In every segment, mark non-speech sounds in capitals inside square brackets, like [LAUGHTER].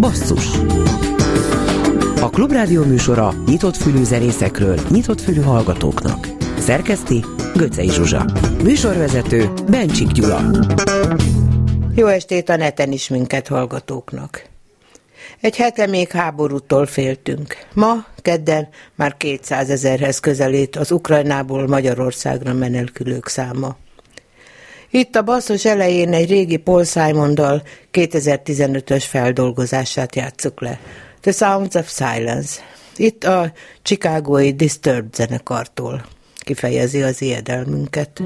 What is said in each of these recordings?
Basszus A Klubrádió műsora nyitott fülű zenészekről, nyitott fülű hallgatóknak. Szerkeszti Göcej Zsuzsa Műsorvezető Bencsik Gyula Jó estét a neten is minket hallgatóknak! Egy hete még háborútól féltünk. Ma, kedden már 200 ezerhez közelít az Ukrajnából Magyarországra menekülők száma. Itt a basszus elején egy régi Paul Simon-dal, 2015-ös feldolgozását játsszuk le. The Sounds of Silence. Itt a Chicagói Disturbed zenekartól kifejezi az ijedelmünket.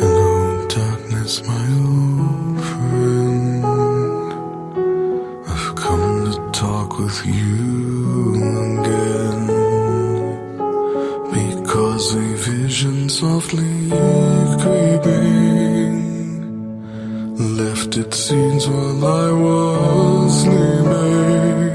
Hello, darkness, my with you again because a vision softly creeping left its scenes while I was sleeping.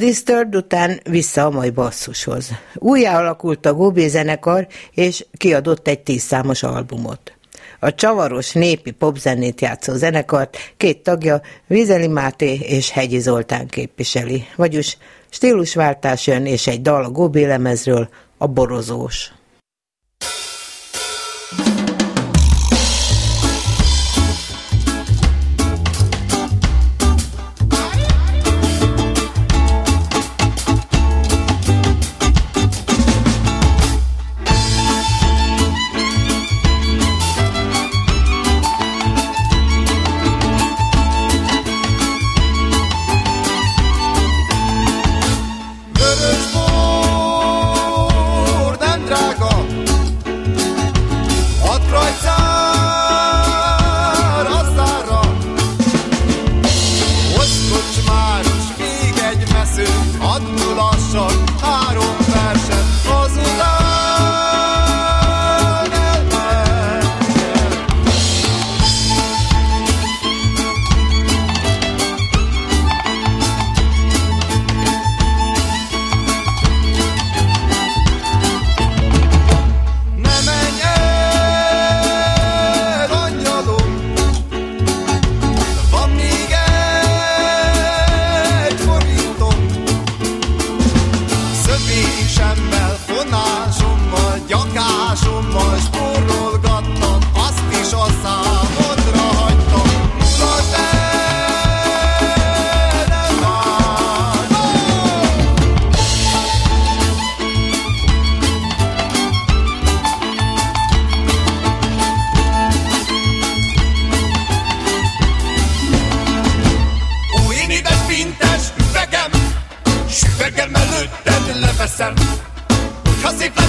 Disturbed után vissza a mai basszushoz. Újjá alakult a Gobé zenekar, és kiadott egy tízszámos albumot. A csavaros népi popzenét játszó zenekart két tagja, Vizeli Máté és Hegyi Zoltán képviseli, vagyis stílusváltás jön és egy dal a Gobé lemezről, a borozós. Cause if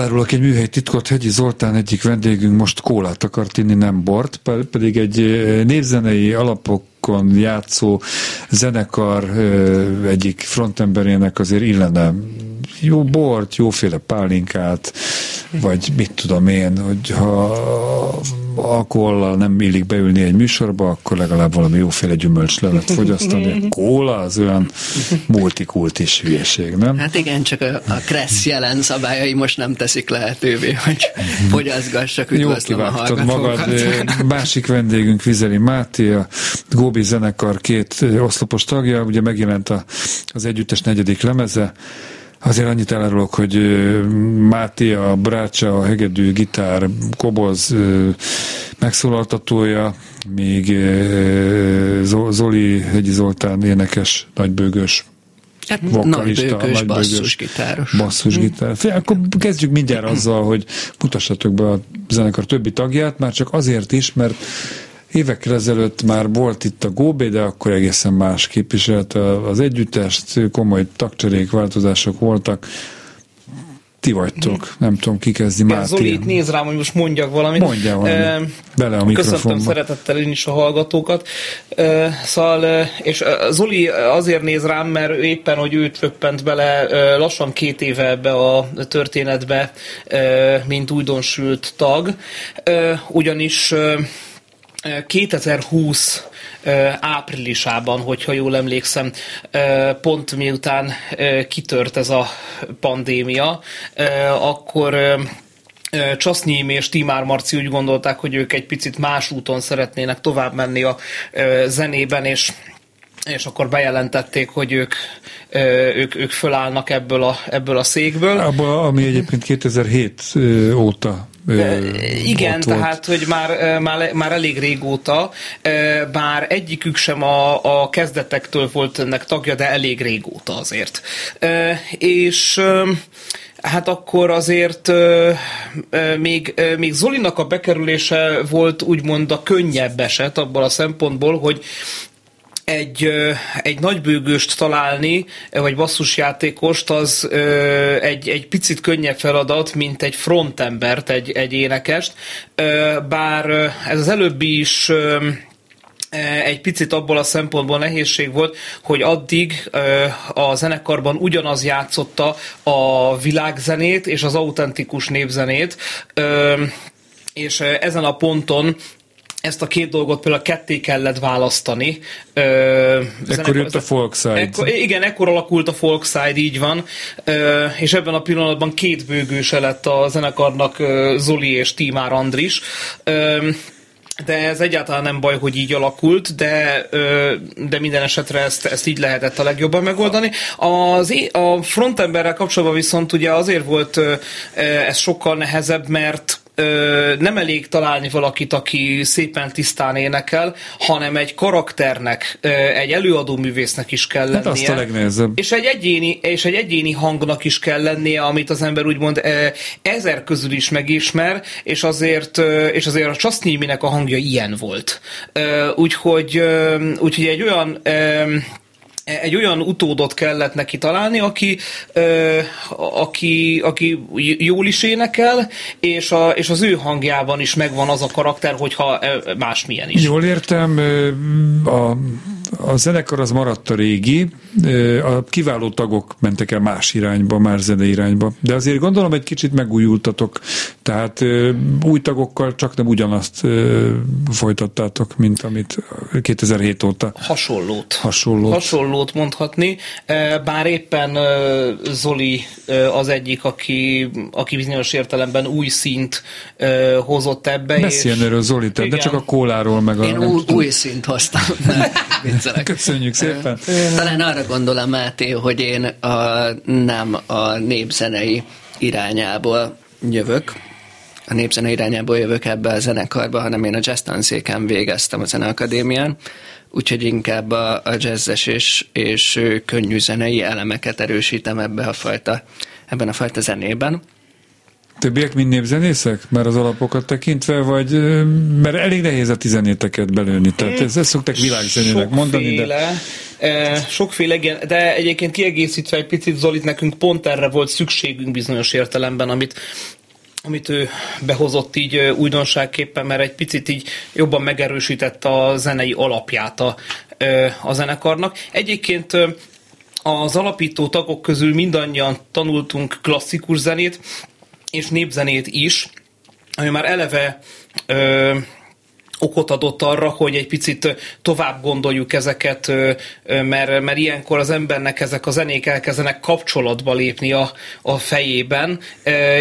elárulok egy műhely titkot, Hegyi Zoltán egyik vendégünk most kólát akart inni, nem bort, pe- pedig egy névzenei alapokon játszó zenekar egyik frontemberének azért illene jó bort, jóféle pálinkát, vagy mit tudom én, hogy ha alkohollal nem illik beülni egy műsorba, akkor legalább valami jóféle gyümölcslevet fogyasztani. Kóla az olyan multikultis hülyeség, nem? Hát igen, csak a, a Kressz jelen szabályai most nem teszik lehetővé, hogy fogyaszgassak, Jó üdvözlöm a kivágtad hallgatókat. magad. Másik vendégünk Vizeli Máté, a Góbi zenekar két oszlopos tagja, ugye megjelent a, az együttes negyedik lemeze, Azért annyit elárulok, hogy Máté, a brácsa, a hegedű, gitár, koboz megszólaltatója, még Zoli Hegyi Zoltán énekes, nagybőgös Hát vokalista, nagybőgös, basszusgitáros. Basszusgitár. Fél, akkor kezdjük mindjárt azzal, hogy mutassatok be a zenekar többi tagját, már csak azért is, mert Évekkel ezelőtt már volt itt a Góbé, de akkor egészen más képviselte az együttest, komoly tagcserék, változások voltak. Ti vagytok, nem tudom, ki kezdi már. Zoli, itt néz rám, hogy most mondjak valamit. Mondja valamit. Bele a mikrofonba. Köszöntöm szeretettel én is a hallgatókat. Szóval, és Zoli azért néz rám, mert éppen, hogy őt röppent bele lassan két éve ebbe a történetbe, mint újdonsült tag. Ugyanis 2020 áprilisában, hogyha jól emlékszem, pont miután kitört ez a pandémia, akkor Csasznyím és Timár Marci úgy gondolták, hogy ők egy picit más úton szeretnének tovább menni a zenében, és és akkor bejelentették, hogy ők, ők, ők fölállnak ebből a, ebből a székből. Abból, ami egyébként 2007 óta igen, tehát, hogy már, már, már elég régóta, bár egyikük sem a, a kezdetektől volt ennek tagja, de elég régóta azért. És Hát akkor azért még, még Zolinak a bekerülése volt úgymond a könnyebb eset abban a szempontból, hogy egy, egy nagybőgőst találni, vagy basszusjátékost, az egy, egy picit könnyebb feladat, mint egy frontembert, egy, egy énekest. Bár ez az előbbi is egy picit abból a szempontból nehézség volt, hogy addig a zenekarban ugyanaz játszotta a világzenét és az autentikus népzenét, és ezen a ponton ezt a két dolgot például ketté kellett választani. Ö, ekkor jött a Folkside. Ekkor, igen, ekkor alakult a Folkside, így van. Ö, és ebben a pillanatban két bőgőse lett a zenekarnak Zoli és Timár Andris. Ö, de ez egyáltalán nem baj, hogy így alakult, de, de minden esetre ezt, ezt így lehetett a legjobban megoldani. Az, a frontemberrel kapcsolatban viszont ugye azért volt ez sokkal nehezebb, mert ö, nem elég találni valakit, aki szépen tisztán énekel, hanem egy karakternek, ö, egy előadó művésznek is kell lennie. Hát azt a legnehezebb. És egy, egyéni, és egy egyéni hangnak is kell lennie, amit az ember úgymond ö, ezer közül is megismer, és azért, ö, és azért a Csasznyiminek a hangja ilyen volt. Ö, úgyhogy, ö, úgyhogy egy olyan ö, egy olyan utódot kellett neki találni, aki, ö, aki, aki jól is énekel, és, a, és az ő hangjában is megvan az a karakter, hogyha másmilyen is. Jól értem, a a zenekar az maradt a régi, a kiváló tagok mentek el más irányba, más zene irányba, de azért gondolom egy kicsit megújultatok, tehát új tagokkal csak nem ugyanazt folytattátok, mint amit 2007 óta. Hasonlót. Hasonlót. Hasonlót mondhatni, bár éppen Zoli az egyik, aki, aki bizonyos értelemben új szint hozott ebbe. Beszéljen erről Zoli, de csak a kóláról meg a... Én új, új szint hoztam. [LAUGHS] viccelek. Köszönjük szépen. Talán arra gondolom, Máté, hogy én a, nem a népzenei irányából jövök, a népzene irányából jövök ebbe a zenekarba, hanem én a jazz tanszéken végeztem a zeneakadémián, úgyhogy inkább a, a jazzes és, és könnyű zenei elemeket erősítem ebbe a fajta, ebben a fajta zenében. Többiek mind népzenészek? Már az alapokat tekintve, vagy mert elég nehéz a tizenéteket belőni, tehát ezt, ezt szokták világzenének mondani, de... Sokféle, igen, de egyébként kiegészítve egy picit Zolit, nekünk pont erre volt szükségünk bizonyos értelemben, amit amit ő behozott így újdonságképpen, mert egy picit így jobban megerősítette a zenei alapját a, a zenekarnak. Egyébként az alapító tagok közül mindannyian tanultunk klasszikus zenét, és népzenét is, ami már eleve ö, okot adott arra, hogy egy picit tovább gondoljuk ezeket, mert, mert ilyenkor az embernek ezek a zenék elkezdenek kapcsolatba lépni a, a fejében,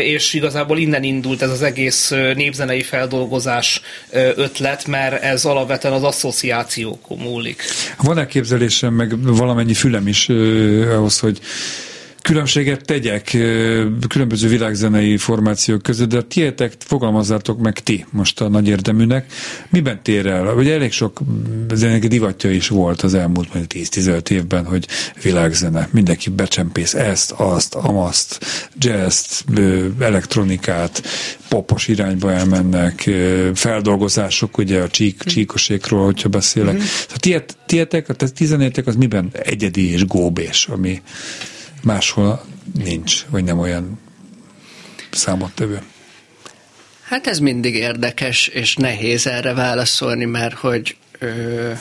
és igazából innen indult ez az egész népzenei feldolgozás ötlet, mert ez alapvetően az asszociációkon múlik. Van elképzelésem, meg valamennyi fülem is ahhoz, hogy különbséget tegyek különböző világzenei formációk között, de a tietek fogalmazzátok meg ti most a nagy érdeműnek. Miben tér el? Ugye elég sok zenek divatja is volt az elmúlt 10-15 évben, hogy világzene. Mindenki becsempész ezt, azt, amazt, jazz elektronikát, popos irányba elmennek, feldolgozások, ugye a csík, csíkosékról, hogyha beszélek. Mm-hmm. Tiet, tietek, a tizenétek az miben egyedi és góbés, ami máshol nincs, vagy nem olyan számottevő? Hát ez mindig érdekes, és nehéz erre válaszolni, mert hogy, ö,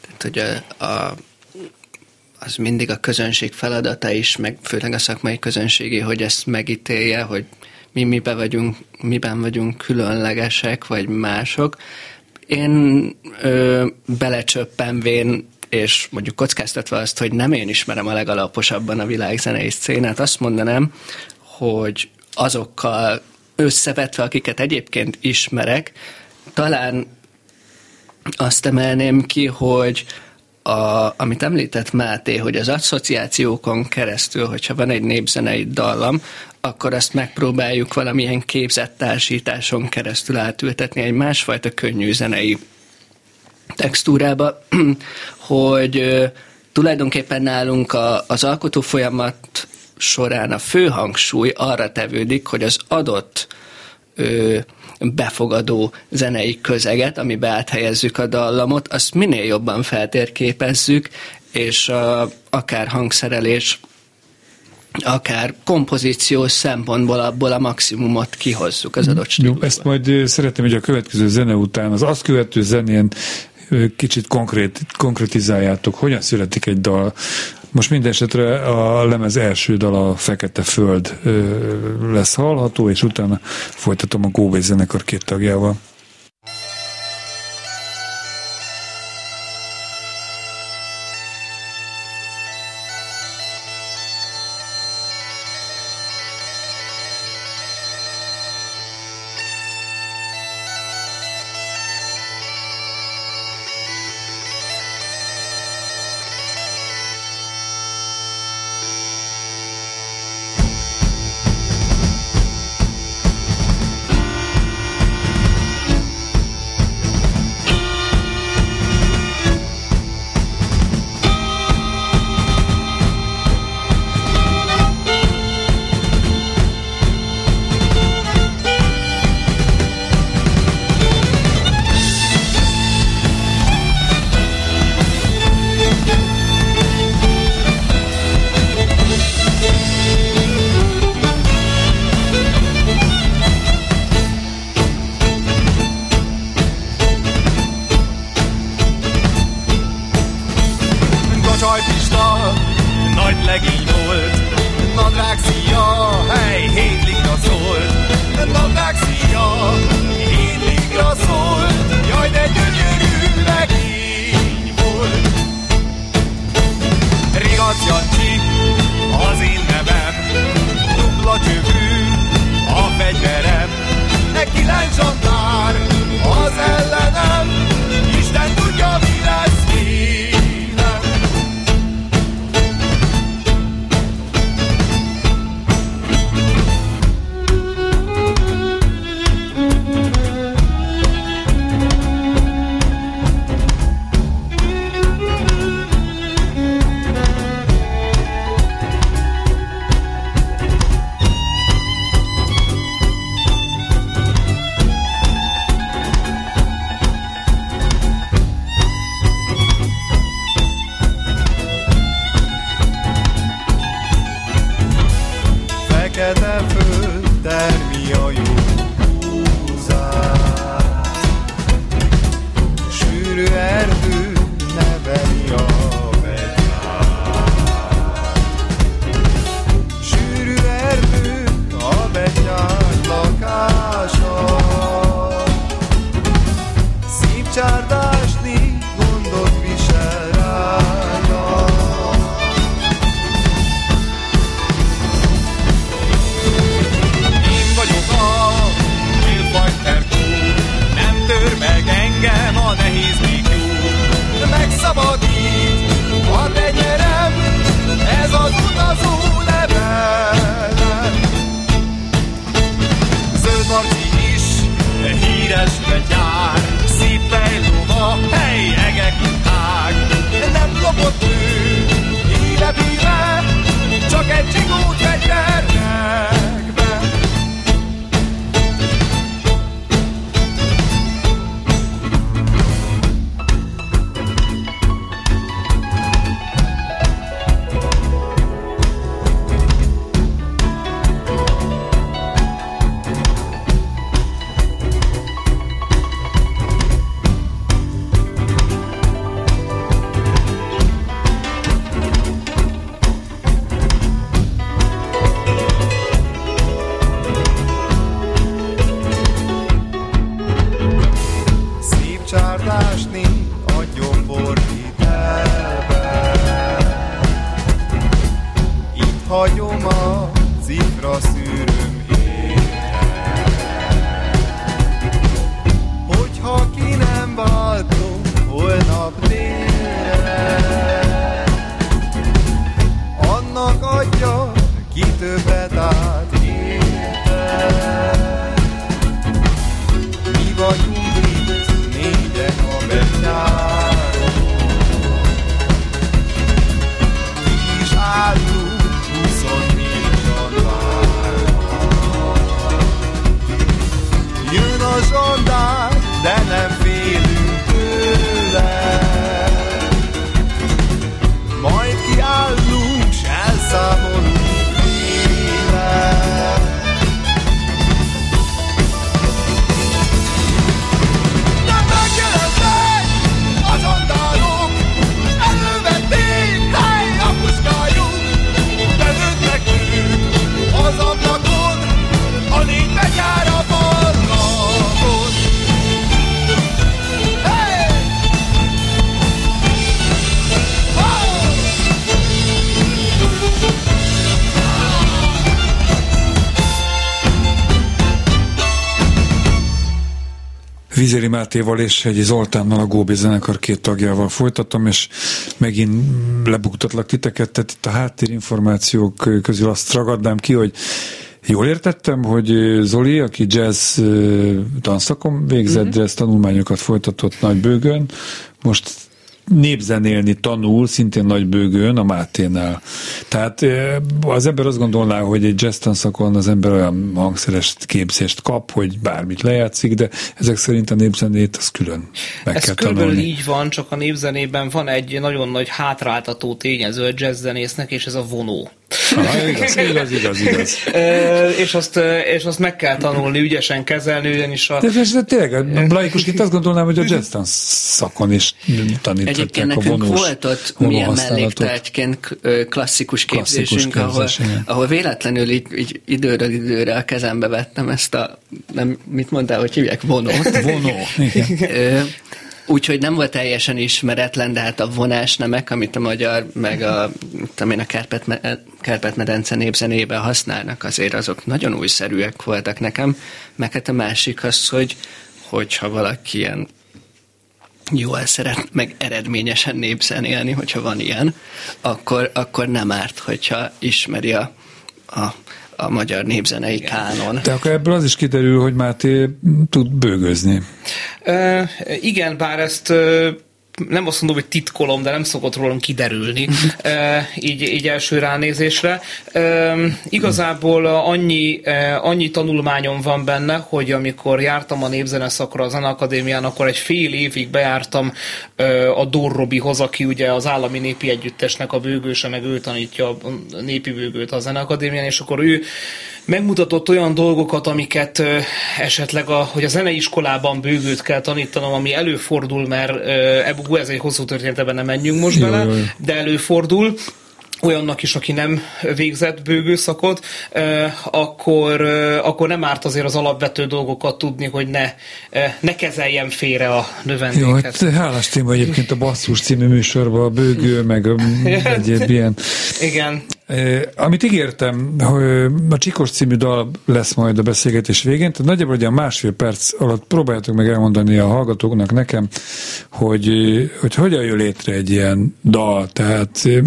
tehát, hogy a, a, az mindig a közönség feladata is, meg főleg a szakmai közönségé, hogy ezt megítélje, hogy mi miben vagyunk, miben vagyunk különlegesek, vagy mások. Én ö, belecsöppenvén és mondjuk kockáztatva azt, hogy nem én ismerem a legalaposabban a világzenei szcénát, azt mondanám, hogy azokkal összevetve, akiket egyébként ismerek, talán azt emelném ki, hogy a, amit említett Máté, hogy az asszociációkon keresztül, hogyha van egy népzenei dallam, akkor azt megpróbáljuk valamilyen képzett társításon keresztül átültetni egy másfajta könnyű zenei textúrába, [CLEARS THROAT] hogy tulajdonképpen nálunk a, az alkotó folyamat során a fő hangsúly arra tevődik, hogy az adott ö, befogadó zenei közeget, amibe áthelyezzük a dallamot, azt minél jobban feltérképezzük, és a, akár hangszerelés, akár kompozíciós szempontból abból a maximumot kihozzuk az adott stílusban. Jó, ezt majd szeretném, hogy a következő zene után, az azt követő zenén kicsit konkrét, konkretizáljátok, hogyan születik egy dal. Most minden esetre a lemez első dal a Fekete Föld lesz hallható, és utána folytatom a Góbé zenekar két tagjával. Vizéri Mátéval és egy Zoltánnal a Góbi zenekar két tagjával folytatom, és megint lebuktatlak titeket, tehát itt a háttérinformációk közül azt ragadnám ki, hogy Jól értettem, hogy Zoli, aki jazz tanszakon végzett, uh-huh. jazz tanulmányokat folytatott Nagybőgön, most népzenélni tanul, szintén nagybőgőn, a Máténál. Tehát az ember azt gondolná, hogy egy jazz tanszakon az ember olyan hangszeres képzést kap, hogy bármit lejátszik, de ezek szerint a népzenét az külön meg Ez kell körülbelül tanulni. így van, csak a népzenében van egy nagyon nagy hátráltató tényező a jazzzenésznek, és ez a vonó. Aha, igaz, igaz, igaz, igaz. [LAUGHS] Ö, és, azt, és azt meg kell tanulni, ügyesen kezelni, ugyanis a... De, de, de tényleg, laikusként azt gondolnám, hogy a jazz tanszakon is tanították Egyébként a nekünk vonós volt ott milyen melléktárgyként klasszikus Klasszikus képzésünk, ahol, képzés, igen. ahol véletlenül így, így időről időre a kezembe vettem ezt a, nem, mit mondtál, hogy hívják, vonót. Vonó, igen. Úgyhogy nem volt teljesen ismeretlen, de hát a vonásnemek, amit a magyar, meg a, tudom én, a Kárpát- Kárpát-medence népzenében használnak, azért azok nagyon újszerűek voltak nekem. Meg hát a másik az, hogy hogyha valaki ilyen jól szeret, meg eredményesen népzenélni, hogyha van ilyen, akkor, akkor nem árt, hogyha ismeri a, a, a magyar népzenei kánon. De akkor ebből az is kiderül, hogy Máté tud bőgözni. Igen, bár ezt nem azt mondom, hogy titkolom, de nem szokott rólam kiderülni, ö, így, így első ránézésre. Ö, igazából annyi, ö, annyi tanulmányom van benne, hogy amikor jártam a népzene szakra a Zeneakadémián, akkor egy fél évig bejártam ö, a Dór Robihoz, aki ugye az állami népi együttesnek a bőgőse, meg ő tanítja a népi bőgőt a Zeneakadémián, és akkor ő megmutatott olyan dolgokat, amiket ö, esetleg, a, hogy a zeneiskolában bőgőt kell tanítanom, ami előfordul, mert ebből ez egy hosszú történet, ebben nem menjünk most Jó, bele, jó, jó. de előfordul, olyannak is, aki nem végzett bőgőszakot, akkor, akkor nem árt azért az alapvető dolgokat tudni, hogy ne, ne kezeljen félre a Jó, növendéket. hát hálás téma egyébként a Basszus című műsorban, a bőgő, meg [LAUGHS] egyéb ilyen. Igen. Amit ígértem, hogy a Csikos című dal lesz majd a beszélgetés végén, tehát nagyjából egy másfél perc alatt próbáljátok meg elmondani a hallgatóknak nekem, hogy, hogy hogyan jön létre egy ilyen dal, tehát eh,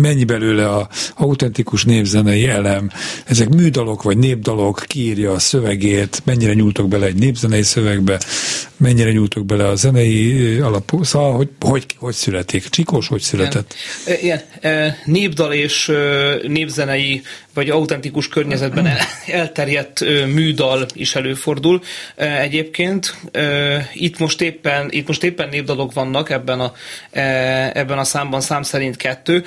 mennyi belőle a autentikus népzenei elem, ezek műdalok vagy népdalok, kiírja a szövegét, mennyire nyúltok bele egy népzenei szövegbe, mennyire nyúltok bele a zenei alapú, szóval hogy, hogy, hogy születik? Csikos hogy született? Igen. Ilyen e, népdal és népzenei vagy autentikus környezetben el- elterjedt műdal is előfordul. Egyébként itt most éppen itt most éppen népdalok vannak ebben a, ebben a számban, szám szerint kettő,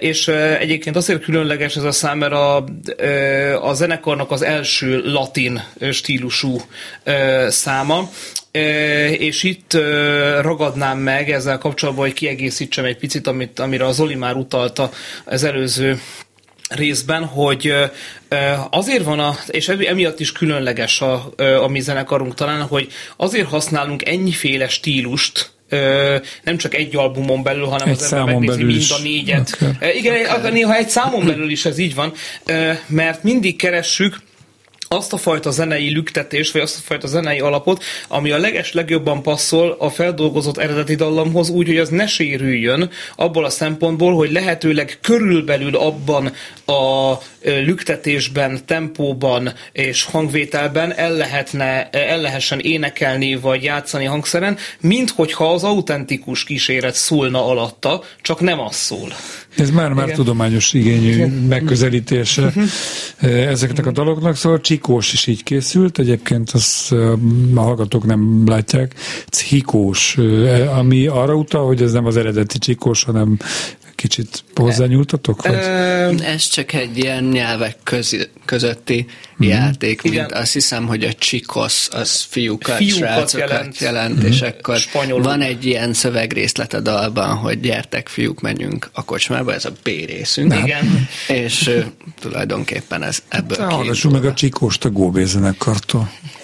és egyébként azért különleges ez a szám, mert a, a zenekarnak az első latin stílusú száma, és itt ragadnám meg ezzel kapcsolatban, hogy kiegészítsem egy picit, amit, amire az Zoli már utalta az előző részben, hogy azért van, a, és emi- emiatt is különleges a, a mi zenekarunk talán, hogy azért használunk ennyiféle stílust nem csak egy albumon belül, hanem egy az ember megnézi mind a négyet. Akár. Igen, akár. néha egy számon belül is ez így van, mert mindig keressük, azt a fajta zenei lüktetést, vagy azt a fajta zenei alapot, ami a leges legjobban passzol a feldolgozott eredeti dallamhoz, úgy, hogy az ne sérüljön abból a szempontból, hogy lehetőleg körülbelül abban a lüktetésben, tempóban és hangvételben el, lehetne, el lehessen énekelni vagy játszani hangszeren, mint hogyha az autentikus kíséret szólna alatta, csak nem az szól. Ez már-már tudományos igényű Igen. megközelítése mhm. ezeknek a daloknak, szóval Csikós is így készült, egyébként azt a hallgatók nem látják, Csikós, ami arra utal, hogy ez nem az eredeti Csikós, hanem kicsit hozzányúltatok? Hogy? Ez csak egy ilyen nyelvek köz, közötti mm-hmm. játék, mint Igen. azt hiszem, hogy a csikosz az fiúkat, fiúkat srácokat jelent, jelent mm-hmm. és akkor Spanyolul. van egy ilyen szövegrészlet a dalban, hogy gyertek fiúk, menjünk a kocsmába, ez a B részünk. Igen. És tulajdonképpen ez ebből hát, Hallgassuk meg a csikóst a Góbézenekartól. A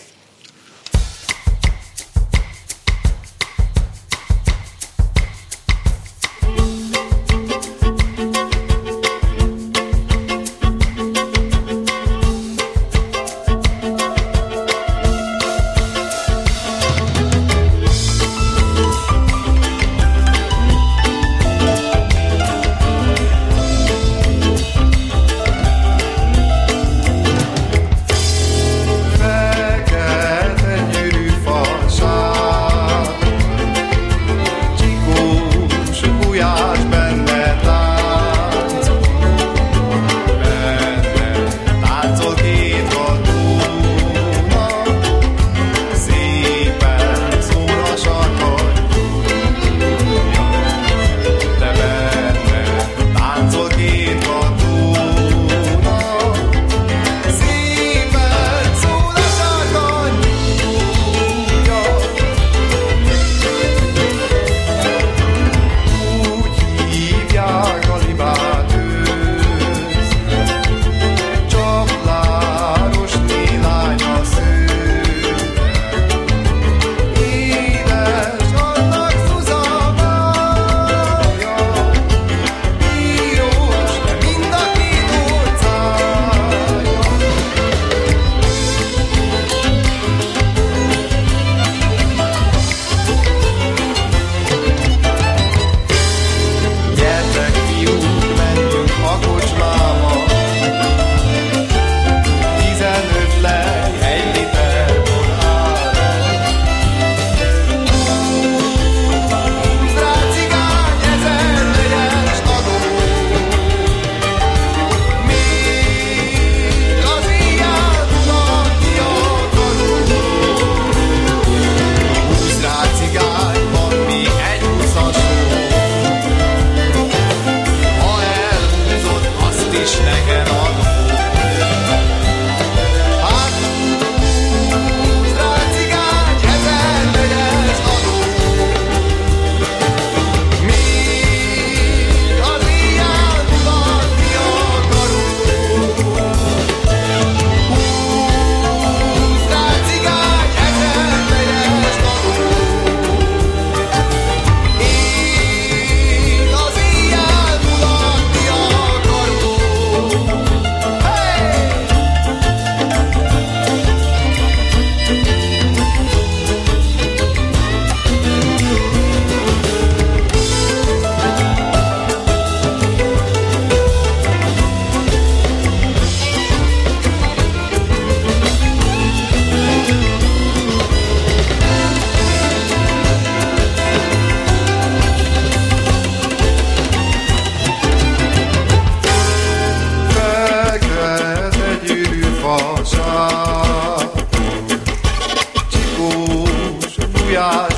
God.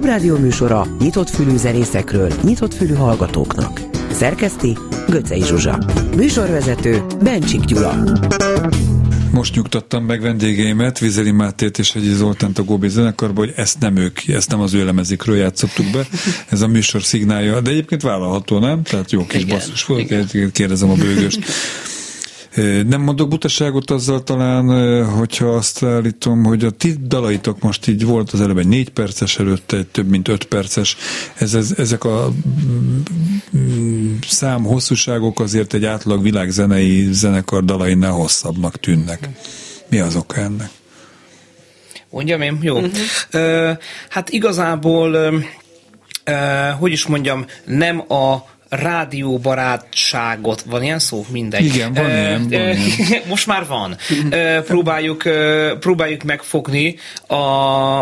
Klubrádió műsora nyitott fülű zenészekről, nyitott fülű hallgatóknak. Szerkeszti Göcej Zsuzsa. Műsorvezető Bencsik Gyula. Most nyugtattam meg vendégeimet, Vizeli Mátét és Hegyi Zoltánt a Góbi zenekarban, hogy ezt nem ők, ezt nem az ő lemezikről játszottuk be. Ez a műsor szignálja, de egyébként vállalható, nem? Tehát jó kis basszus volt, kérdezem a bőgöst. [LAUGHS] Nem mondok butaságot azzal talán, hogyha azt állítom, hogy a ti dalaitok most így volt az előbb egy négy perces, előtte egy több mint öt perces. Ez, ez, ezek a mm, szám hosszúságok azért egy átlag világzenei zenekar dalainál hosszabbnak tűnnek. Mi az oka ennek? Mondjam én? Jó. Uh-huh. Uh, hát igazából, uh, hogy is mondjam, nem a rádióbarátságot, van ilyen szó? Mindegy. Igen, van ilyen. Van ilyen. [LAUGHS] Most már van. próbáljuk, próbáljuk megfogni a,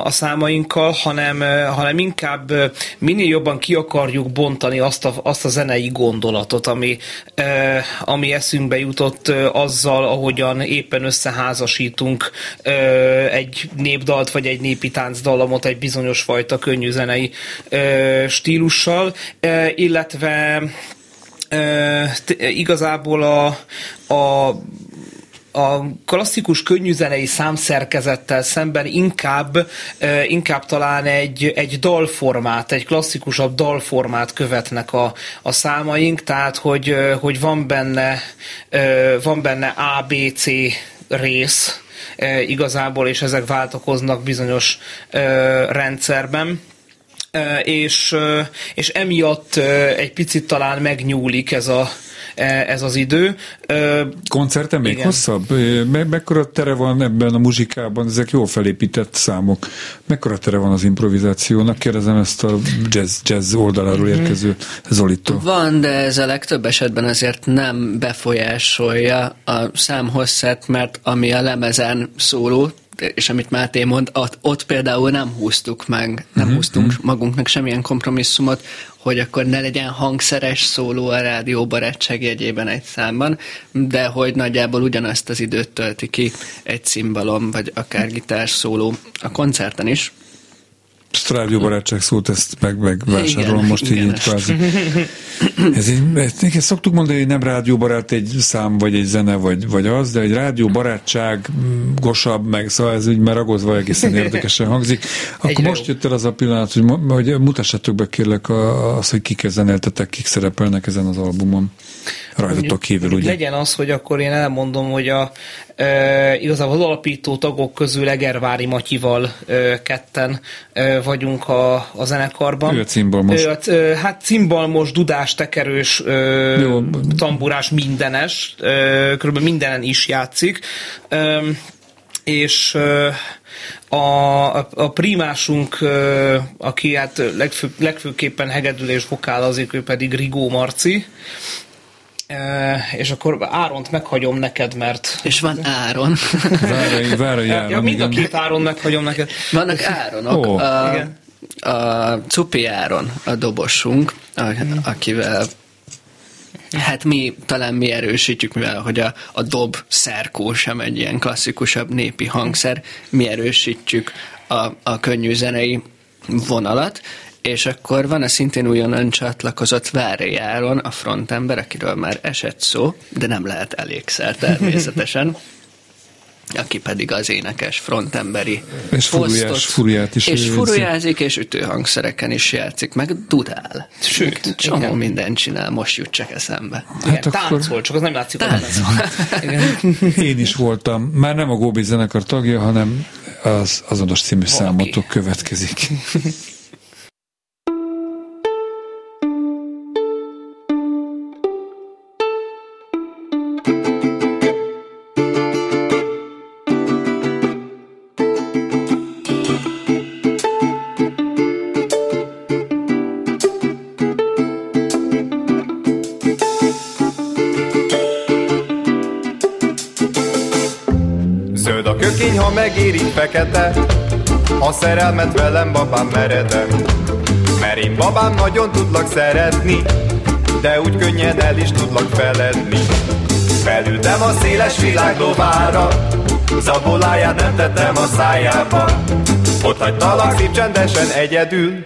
a számainkkal, hanem, hanem inkább minél jobban ki akarjuk bontani azt a, azt a zenei gondolatot, ami, ami eszünkbe jutott azzal, ahogyan éppen összeházasítunk egy népdalt, vagy egy népi táncdallamot egy bizonyos fajta könnyű zenei stílussal, illetve igazából a, a a klasszikus könnyűzenei számszerkezettel szemben inkább, inkább talán egy, egy dalformát, egy klasszikusabb dalformát követnek a, a számaink, tehát hogy, hogy van benne, van benne A, B, C rész igazából, és ezek váltakoznak bizonyos rendszerben és, és emiatt egy picit talán megnyúlik ez a, e, ez az idő. Koncerten még Igen. hosszabb? Me- mekkora tere van ebben a muzsikában? Ezek jól felépített számok. Mekkora tere van az improvizációnak? Kérdezem ezt a jazz, jazz oldaláról mhm. érkező Zolitól. Van, de ez a legtöbb esetben azért nem befolyásolja a számhosszát, mert ami a lemezen szóló, és amit Máté mond, ott, ott például nem húztuk meg, nem uh-huh, húztunk uh-huh. magunknak semmilyen kompromisszumot, hogy akkor ne legyen hangszeres szóló a rádió barátság jegyében egy számban, de hogy nagyjából ugyanazt az időt tölti ki egy cimbalom, vagy akár gitár szóló a koncerten is, Rádió barátság szót ezt meg, megvásárolom most igen, így, így kvázi. Ez így, ezt szoktuk mondani, hogy nem rádióbarát egy szám, vagy egy zene, vagy, vagy az, de egy rádióbarátság gosabb, meg szóval ez úgy már ragozva egészen érdekesen hangzik. Akkor egy most jött el az a pillanat, hogy, hogy mutassatok be kérlek az, hogy kik zeneltetek, kik szerepelnek ezen az albumon rajtatok kívül, ugye? Legyen az, hogy akkor én elmondom, hogy a e, igazából az alapító tagok közül Egervári Matyival e, ketten e, vagyunk a, a zenekarban. Ő a cimbalmos. Ő a, e, hát cimbalmos, dudás, tekerős, e, Jó. tamburás, mindenes, e, körülbelül mindenen is játszik. E, és e, a, a primásunk, aki hát legfő, legfőképpen hegedül és vokálozik, ő pedig Rigó Marci, és akkor Áront meghagyom neked, mert... És van Áron. Várj, várj, Áron. Ja, mind a két Áron meghagyom neked. Vannak Áronok. Oh. A, igen. a Cupi Áron, a dobosunk, a, akivel Hát mi talán mi erősítjük, mivel hogy a, a dob szerkó sem egy ilyen klasszikusabb népi hangszer, mi erősítjük a, a könnyű zenei vonalat, és akkor van a szintén újonnan csatlakozott Vári Járon, a frontember, akiről már esett szó, de nem lehet elégszer természetesen [LAUGHS] aki pedig az énekes frontemberi és furujás, furuját is és furujázik, és ütőhangszereken is játszik, meg dudál. Sőt, csomó mindent csinál, most jut csak eszembe. Hát Igen, akkor... táncol, csak az nem látszik. Táncol. [LAUGHS] Én is voltam, már nem a Góbi zenekar tagja, hanem az azonos című Valaki. számotok következik. Fekete, a szerelmet velem babám meredem. Mert én babám nagyon tudlak szeretni, de úgy könnyen el is tudlak feledni. Felültem a széles világ lovára, zaboláját nem tettem a szájába, Ott hagytalak szép csendesen egyedül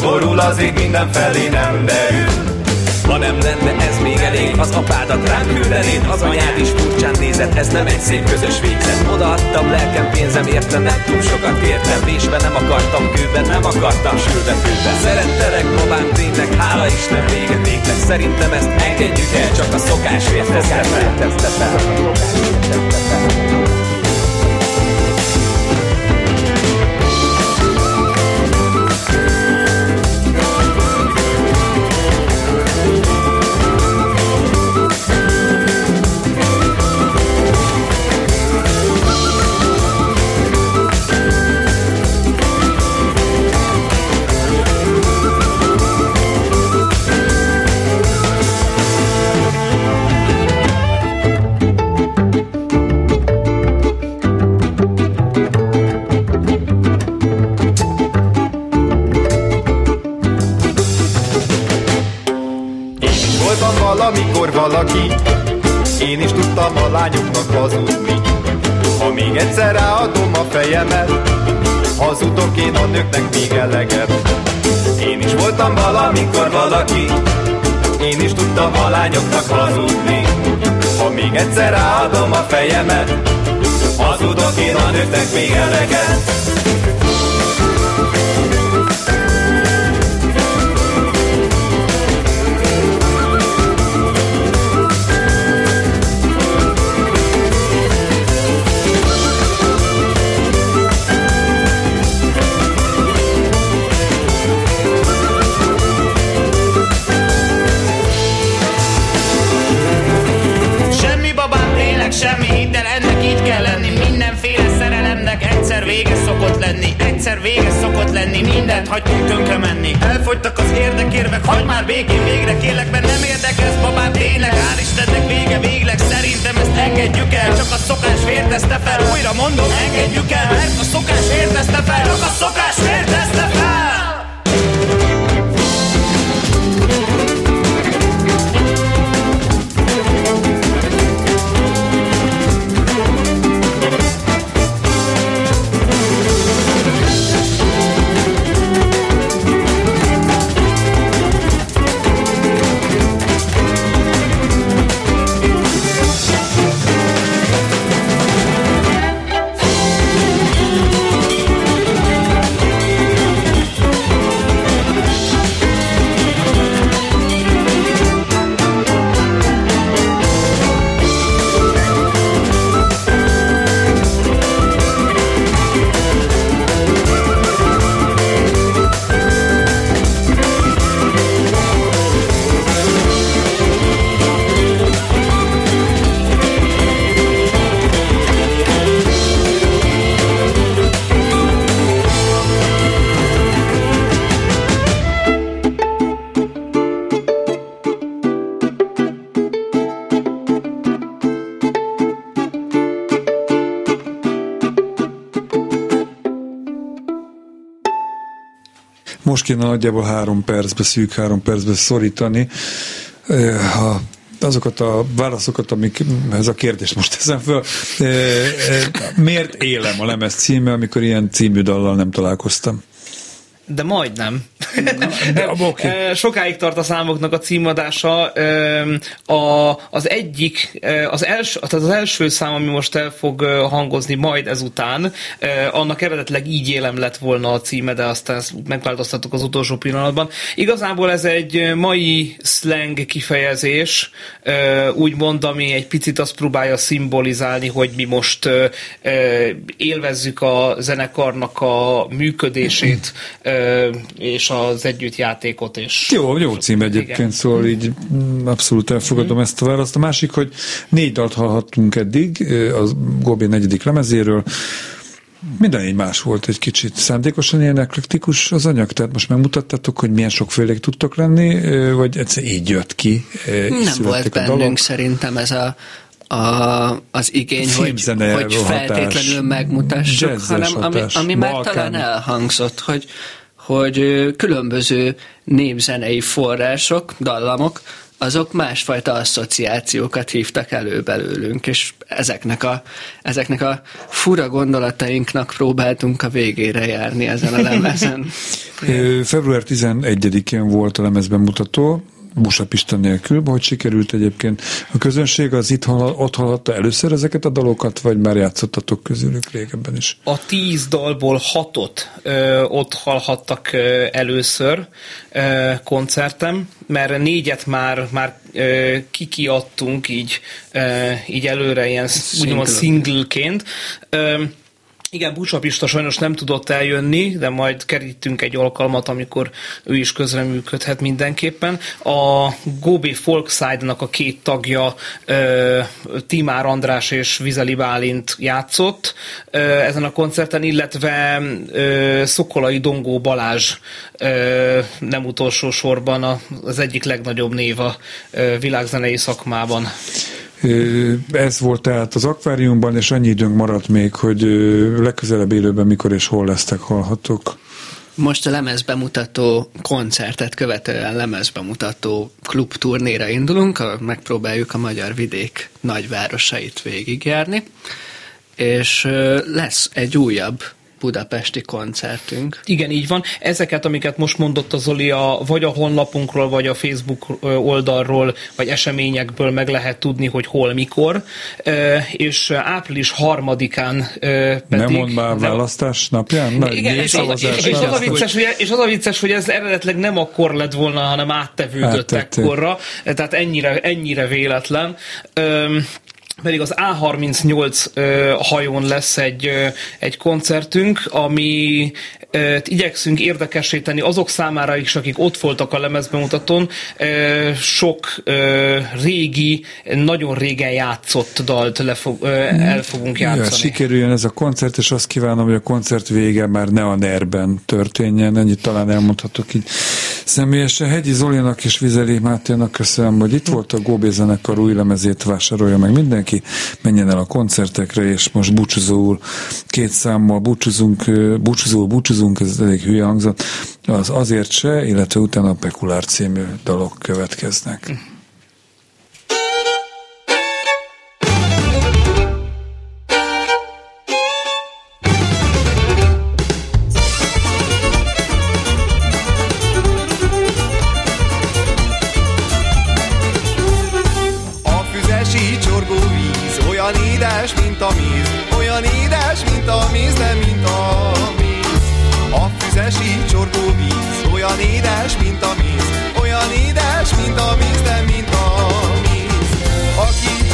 Borul az ég mindenfelé nem derül ha nem lenne ez még elég, az apádat rám küldenéd Az anyád is furcsán nézett, ez nem egy szép közös végzet. Odaadtam lelkem, pénzem érte, nem túl sokat értem. Vésbe nem akartam kőben, nem akartam sülve főben Szerettelek, babám, tényleg, hála Isten, vége végleg. Szerintem ezt engedjük el, csak a szokás vértezte fel valaki. Én is tudtam a lányoknak hazudni. Ha még egyszer ráadom a fejemet Hazudok én a nőknek még eleget. Én is voltam valamikor valaki. Én is tudtam a lányoknak hazudni. Ha még egyszer ráadom a fejemet Hazudok én a nőknek még eleget egyszer vége szokott lenni, mindent hagytunk tönkre menni. Elfogytak az érdekérvek, hagyd már békén végre, kérlek, mert nem érdekes, babám, tényleg, hál' Istennek vége végleg, szerintem ezt engedjük el, csak a szokás vértezte fel, újra mondom, engedjük el, mert a szokás vértezte fel, csak a szokás vértezte fel. Most kéne nagyjából három percbe, szűk három percbe szorítani. Ha azokat a válaszokat, amik, ez a kérdés most teszem föl, miért élem a lemez címe, amikor ilyen című dallal nem találkoztam? De majdnem. De, okay. [LAUGHS] Sokáig tart a számoknak a címadása. A, az egyik, az első, tehát az első szám, ami most el fog hangozni majd ezután, annak eredetleg így élem lett volna a címe, de aztán ezt megváltoztattuk az utolsó pillanatban. Igazából ez egy mai slang kifejezés, úgymond, ami egy picit azt próbálja szimbolizálni, hogy mi most élvezzük a zenekarnak a működését, és az együttjátékot. És jó, jó cím egyébként, igen. szóval így mm, abszolút elfogadom mm. ezt a választ. A másik, hogy négy dalt hallhattunk eddig, az Gobi negyedik lemezéről, minden így más volt egy kicsit. Szándékosan ilyen eklektikus az anyag? Tehát most megmutattátok, hogy milyen sokfélék tudtak lenni, vagy egyszer így jött ki? Nem volt bennünk szerintem ez a a, az igény, hogy, hogy feltétlenül megmutassuk, hanem ami, ami már talán elhangzott, hogy hogy különböző népzenei források, dallamok azok másfajta asszociációkat hívtak elő belőlünk, és ezeknek a, ezeknek a fura gondolatainknak próbáltunk a végére járni ezen a lemezen. [LAUGHS] Február 11-én volt a lemezbemutató, Busa Pista nélkül, hogy sikerült egyébként a közönség az itt hall, ott hallotta először ezeket a dalokat, vagy már játszottatok közülük régebben is? A tíz dalból hatot ö, ott hallhattak ö, először ö, koncertem, mert négyet már, már ö, kikiadtunk így, ö, így előre ilyen úgymond singleként. Ö, igen, Bucsa Pista sajnos nem tudott eljönni, de majd kerítünk egy alkalmat, amikor ő is közreműködhet mindenképpen. A Gobi Folkside-nak a két tagja, Timár András és Vizeli Bálint játszott ezen a koncerten, illetve Szokolai Dongó Balázs nem utolsó sorban az egyik legnagyobb név a világzenei szakmában. Ez volt tehát az akváriumban, és annyi időnk maradt még, hogy legközelebb élőben mikor és hol lesztek hallhatók. Most a lemezbemutató koncertet követően lemezbemutató klubturnéra indulunk, megpróbáljuk a magyar vidék nagyvárosait végigjárni, és lesz egy újabb budapesti koncertünk. Igen, így van. Ezeket, amiket most mondott a Zoli, a, vagy a honlapunkról, vagy a Facebook oldalról, vagy eseményekből meg lehet tudni, hogy hol, mikor. És április harmadikán pedig... Nem mond már választás napján? Na, igen, és, az, és, és, az a vicces, hogy, és az a vicces, hogy ez eredetleg nem akkor lett volna, hanem áttevődött ekkorra. Tehát ennyire, ennyire véletlen pedig az A38 ö, hajón lesz egy, ö, egy koncertünk, ami ö, igyekszünk érdekesíteni azok számára is, akik ott voltak a lemezbemutatón, ö, sok ö, régi, nagyon régen játszott dalt lefog, ö, el fogunk játszani. Ja, sikerüljön ez a koncert, és azt kívánom, hogy a koncert vége már ne a nerben történjen, ennyit talán elmondhatok így személyesen. Hegyi Zolinak és Vizeli Máténak köszönöm, hogy itt volt a Góbé zenekar új lemezét vásárolja meg minden mindenki menjen el a koncertekre, és most búcsúzóul két számmal búcsúzunk, búcsúzóul búcsúzunk, ez elég hülye hangzott, az azért se, illetve utána a Pekulár című dalok következnek. édes, mint a víz, olyan édes, mint a víz, de mint a víz. A füzesi csorgó víz, olyan édes, mint a víz, olyan édes, mint a víz, de mint a víz. Aki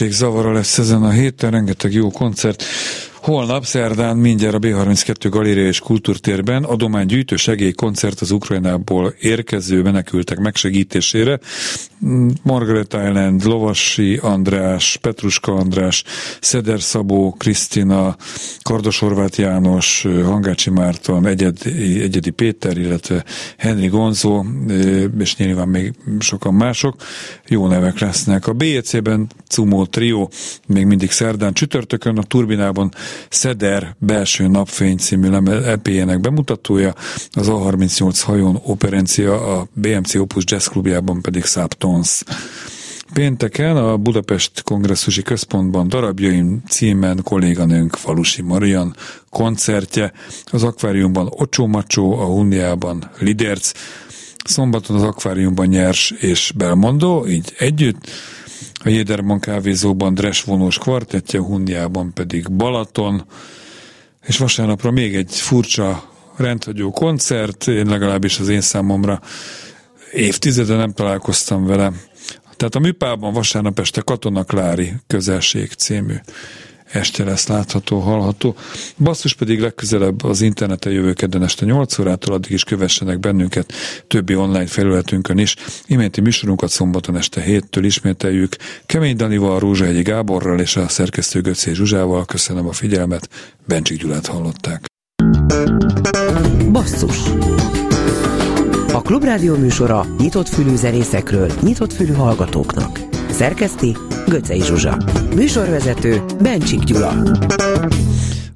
A bőség zavara lesz ezen a héten, rengeteg jó koncert. Holnap, szerdán mindjárt a B32 Galéria és Kultúrtérben adománygyűjtő segélykoncert az Ukrajnából érkező menekültek megsegítésére. Margaret Island, Lovasi András, Petruska András, Szeder Szabó, Krisztina, Kardos Horváth János, Hangácsi Márton, Egyedi, Egyedi Péter, illetve Henry Gonzó, és nyilván még sokan mások. Jó nevek lesznek. A BEC-ben Cumó Trio még mindig szerdán csütörtökön, a Turbinában Szeder belső napfény című EP-jének bemutatója, az A38 hajón operencia, a BMC Opus Jazz Klubjában pedig Száptons. Pénteken a Budapest Kongresszusi Központban darabjaim címen kolléganőnk Falusi Marian koncertje, az akváriumban Ocsó Macsó, a Hundiában Liderc, szombaton az akváriumban Nyers és Belmondó, így együtt, a Jéderman kávézóban Dres vonós kvartettje, Hundiában pedig Balaton, és vasárnapra még egy furcsa rendhagyó koncert, én legalábbis az én számomra évtizede nem találkoztam vele. Tehát a műpában vasárnap este Katona Klári közelség című este lesz látható, hallható. Basszus pedig legközelebb az interneten jövő kedden este 8 órától, addig is kövessenek bennünket többi online felületünkön is. Iménti műsorunkat szombaton este 7-től ismételjük. Kemény Danival, Rózsahegyi Gáborral és a szerkesztő Göcé Zsuzsával. Köszönöm a figyelmet. Bencsik Gyulát hallották. Basszus a Klubrádió műsora nyitott fülű zenészekről, nyitott fülű hallgatóknak. Szerkeszti Göcej Zsuzsa. Műsorvezető Bencsik Gyula.